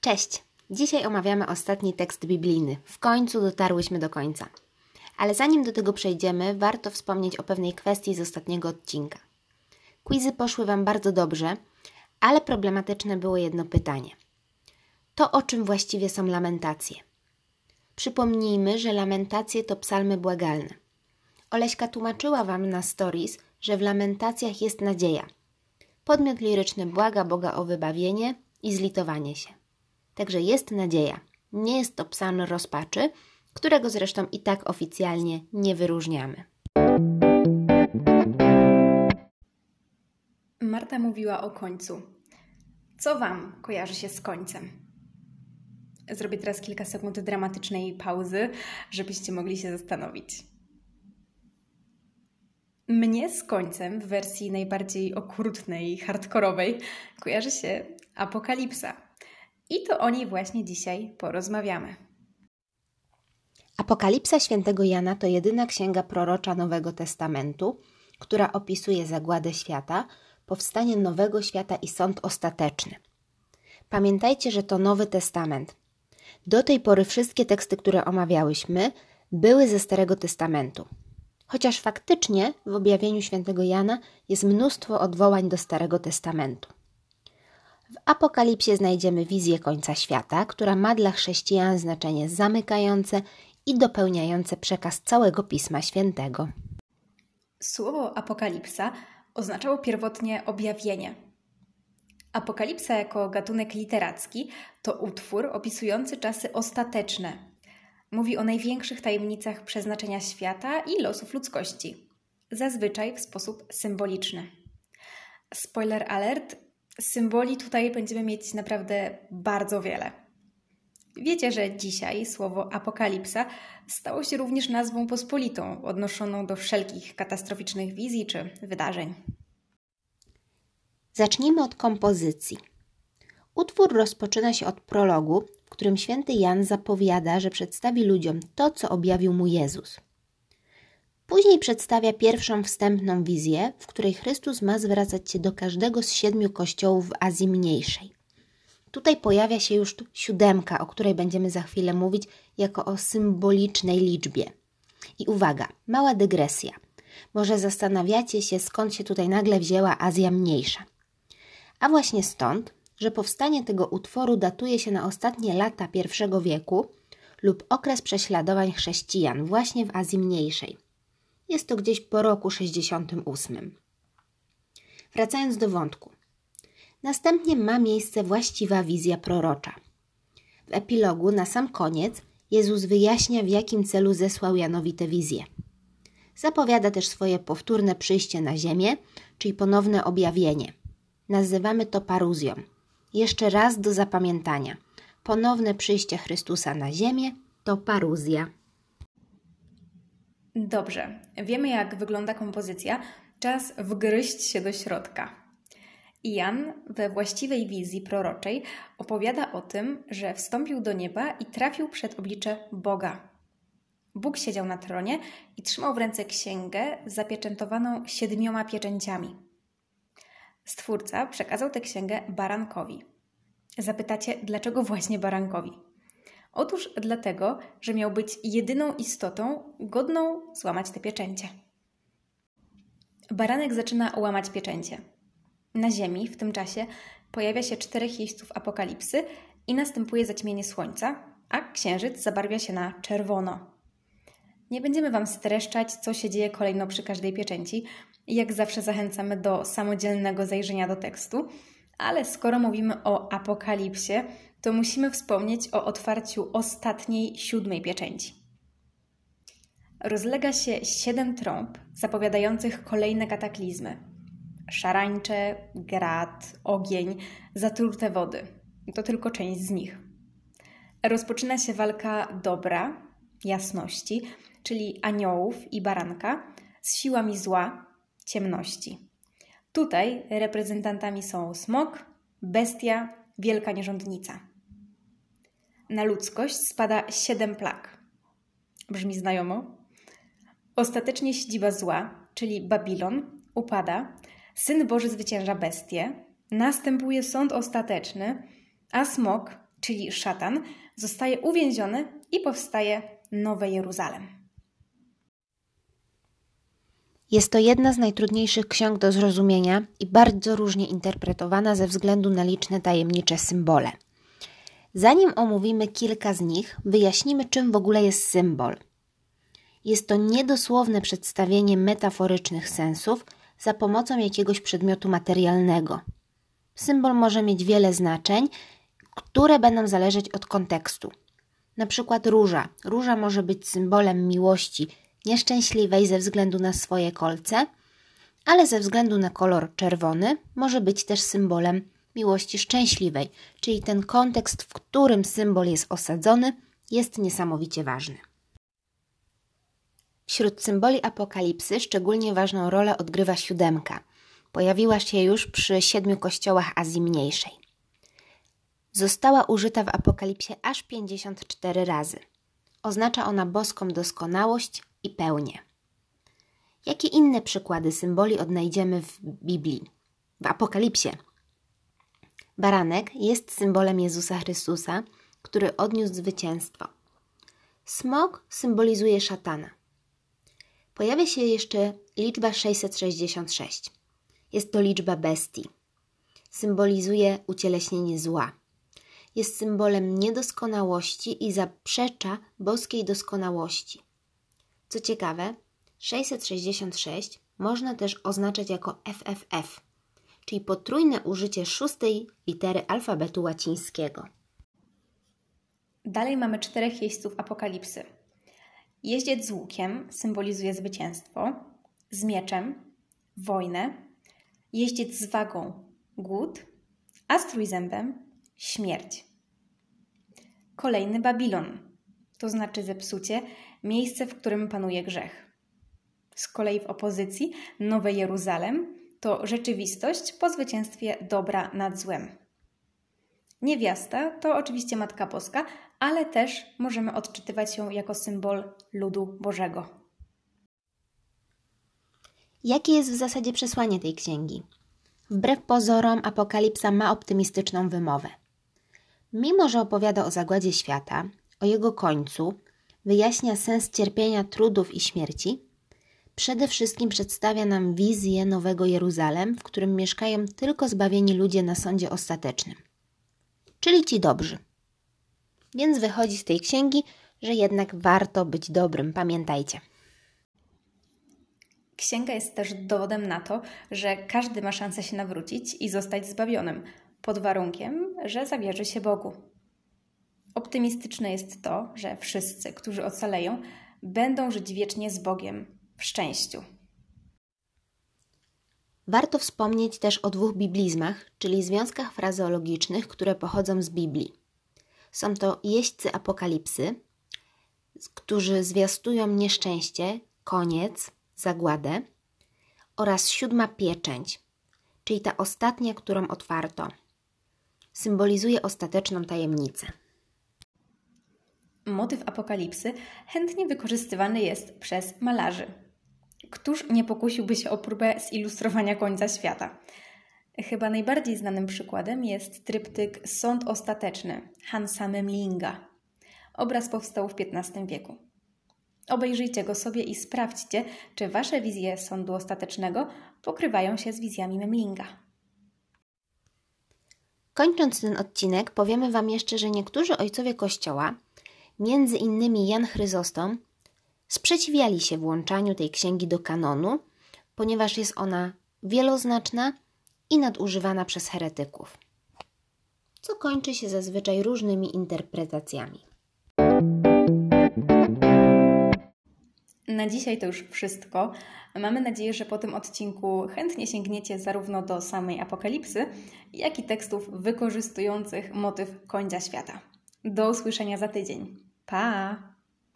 Cześć! Dzisiaj omawiamy ostatni tekst biblijny. W końcu dotarłyśmy do końca. Ale zanim do tego przejdziemy, warto wspomnieć o pewnej kwestii z ostatniego odcinka. Quizy poszły Wam bardzo dobrze, ale problematyczne było jedno pytanie. To o czym właściwie są lamentacje? Przypomnijmy, że lamentacje to psalmy błagalne. Oleśka tłumaczyła Wam na stories, że w lamentacjach jest nadzieja. Podmiot liryczny błaga Boga o wybawienie i zlitowanie się. Także jest nadzieja. Nie jest to psalm rozpaczy, którego zresztą i tak oficjalnie nie wyróżniamy. Marta mówiła o końcu. Co Wam kojarzy się z końcem? Zrobię teraz kilka sekund dramatycznej pauzy, żebyście mogli się zastanowić. Mnie z końcem w wersji najbardziej okrutnej, hardkorowej kojarzy się apokalipsa. I to o niej właśnie dzisiaj porozmawiamy. Apokalipsa świętego Jana to jedyna księga prorocza Nowego Testamentu, która opisuje zagładę świata, powstanie nowego świata i sąd ostateczny. Pamiętajcie, że to Nowy Testament. Do tej pory wszystkie teksty, które omawiałyśmy, były ze Starego Testamentu. Chociaż faktycznie w objawieniu świętego Jana jest mnóstwo odwołań do Starego Testamentu. W Apokalipsie znajdziemy wizję końca świata, która ma dla chrześcijan znaczenie zamykające i dopełniające przekaz całego Pisma Świętego. Słowo apokalipsa oznaczało pierwotnie objawienie. Apokalipsa jako gatunek literacki to utwór opisujący czasy ostateczne. Mówi o największych tajemnicach przeznaczenia świata i losów ludzkości, zazwyczaj w sposób symboliczny. Spoiler alert, symboli tutaj będziemy mieć naprawdę bardzo wiele. Wiecie, że dzisiaj słowo apokalipsa stało się również nazwą pospolitą, odnoszoną do wszelkich katastroficznych wizji czy wydarzeń. Zacznijmy od kompozycji. Utwór rozpoczyna się od prologu, w którym święty Jan zapowiada, że przedstawi ludziom to, co objawił mu Jezus. Później przedstawia pierwszą wstępną wizję, w której Chrystus ma zwracać się do każdego z siedmiu kościołów w Azji Mniejszej. Tutaj pojawia się już siódemka, o której będziemy za chwilę mówić, jako o symbolicznej liczbie. I uwaga, mała dygresja. Może zastanawiacie się, skąd się tutaj nagle wzięła Azja Mniejsza. A właśnie stąd, że powstanie tego utworu datuje się na ostatnie lata I wieku lub okres prześladowań chrześcijan właśnie w Azji Mniejszej. Jest to gdzieś po roku 68. Wracając do wątku. Następnie ma miejsce właściwa wizja prorocza. W epilogu na sam koniec Jezus wyjaśnia, w jakim celu zesłał Janowi tę wizję. Zapowiada też swoje powtórne przyjście na ziemię, czyli ponowne objawienie. Nazywamy to paruzją. Jeszcze raz do zapamiętania. Ponowne przyjście Chrystusa na ziemię to paruzja. Dobrze, wiemy jak wygląda kompozycja. Czas wgryźć się do środka. Jan we właściwej wizji proroczej opowiada o tym, że wstąpił do nieba i trafił przed oblicze Boga. Bóg siedział na tronie i trzymał w ręce księgę zapieczętowaną siedmioma pieczęciami. Stwórca przekazał tę księgę barankowi. Zapytacie, dlaczego właśnie barankowi? Otóż dlatego, że miał być jedyną istotą godną złamać te pieczęcie. Baranek zaczyna łamać pieczęcie. Na Ziemi w tym czasie pojawia się czterech jeźdźców apokalipsy i następuje zaćmienie słońca, a księżyc zabarwia się na czerwono. Nie będziemy Wam streszczać, co się dzieje kolejno przy każdej pieczęci. Jak zawsze zachęcamy do samodzielnego zajrzenia do tekstu, ale skoro mówimy o apokalipsie, to musimy wspomnieć o otwarciu ostatniej, siódmej pieczęci. Rozlega się siedem trąb zapowiadających kolejne kataklizmy. Szarańcze, grad, ogień, zatrute wody. To tylko część z nich. Rozpoczyna się walka dobra, jasności, czyli aniołów i baranka, z siłami zła, ciemności. Tutaj reprezentantami są smok, bestia, wielka nierządnica. Na ludzkość spada siedem plag. Brzmi znajomo? Ostatecznie siedziba zła, czyli Babilon, upada, Syn Boży zwycięża bestię, następuje sąd ostateczny, a smok czyli szatan, zostaje uwięziony i powstaje Nowe Jeruzalem. Jest to jedna z najtrudniejszych ksiąg do zrozumienia i bardzo różnie interpretowana ze względu na liczne tajemnicze symbole. Zanim omówimy kilka z nich, wyjaśnimy, czym w ogóle jest symbol. Jest to niedosłowne przedstawienie metaforycznych sensów za pomocą jakiegoś przedmiotu materialnego. Symbol może mieć wiele znaczeń, które będą zależeć od kontekstu. Na przykład róża. Róża może być symbolem miłości nieszczęśliwej ze względu na swoje kolce, ale ze względu na kolor czerwony może być też symbolem miłości szczęśliwej, czyli ten kontekst, w którym symbol jest osadzony, jest niesamowicie ważny. Wśród symboli apokalipsy szczególnie ważną rolę odgrywa siódemka. Pojawiła się już przy siedmiu kościołach Azji Mniejszej. Została użyta w apokalipsie aż 54 razy. Oznacza ona boską doskonałość i pełnię. Jakie inne przykłady symboli odnajdziemy w Biblii? W Apokalipsie Baranek jest symbolem Jezusa Chrystusa, który odniósł zwycięstwo. Smok symbolizuje szatana. Pojawia się jeszcze liczba 666. Jest to liczba bestii. Symbolizuje ucieleśnienie zła. Jest symbolem niedoskonałości i zaprzecza boskiej doskonałości. Co ciekawe, 666 można też oznaczać jako FFF, czyli potrójne użycie szóstej litery alfabetu łacińskiego. Dalej mamy czterech jeźdźców apokalipsy. Jeździec z łukiem symbolizuje zwycięstwo, z mieczem wojnę, jeździec z wagą głód, a z trójzębem śmierć. Kolejny Babilon, to znaczy zepsucie, miejsce, w którym panuje grzech. Z kolei w opozycji Nowe Jeruzalem, to rzeczywistość po zwycięstwie dobra nad złem. Niewiasta to oczywiście Matka Boska, ale też możemy odczytywać ją jako symbol ludu Bożego. Jakie jest w zasadzie przesłanie tej księgi? Wbrew pozorom, Apokalipsa ma optymistyczną wymowę. Mimo, że opowiada o zagładzie świata, o jego końcu, wyjaśnia sens cierpienia, trudów i śmierci, przede wszystkim przedstawia nam wizję Nowego Jeruzalem, w którym mieszkają tylko zbawieni ludzie na sądzie ostatecznym, czyli ci dobrzy. Więc wychodzi z tej księgi, że jednak warto być dobrym, pamiętajcie. Księga jest też dowodem na to, że każdy ma szansę się nawrócić i zostać zbawionym, pod warunkiem, że zawierzy się Bogu. Optymistyczne jest to, że wszyscy, którzy ocaleją, będą żyć wiecznie z Bogiem w szczęściu. Warto wspomnieć też o dwóch biblizmach, czyli związkach frazeologicznych, które pochodzą z Biblii. Są to jeźdźcy apokalipsy, którzy zwiastują nieszczęście, koniec, zagładę, oraz siódma pieczęć, czyli ta ostatnia, którą otwarto. Symbolizuje ostateczną tajemnicę. Motyw apokalipsy chętnie wykorzystywany jest przez malarzy. Któż nie pokusiłby się o próbę zilustrowania końca świata? Chyba najbardziej znanym przykładem jest tryptyk Sąd Ostateczny Hansa Memlinga. Obraz powstał w XV wieku. Obejrzyjcie go sobie i sprawdźcie, czy Wasze wizje sądu ostatecznego pokrywają się z wizjami Memlinga. Kończąc ten odcinek, powiemy Wam jeszcze, że niektórzy ojcowie Kościoła, między innymi Jan Chryzostom, sprzeciwiali się włączaniu tej księgi do kanonu, ponieważ jest ona wieloznaczna i nadużywana przez heretyków, co kończy się zazwyczaj różnymi interpretacjami. Na dzisiaj to już wszystko. Mamy nadzieję, że po tym odcinku chętnie sięgniecie zarówno do samej apokalipsy, jak i tekstów wykorzystujących motyw końca świata. Do usłyszenia za tydzień. Pa!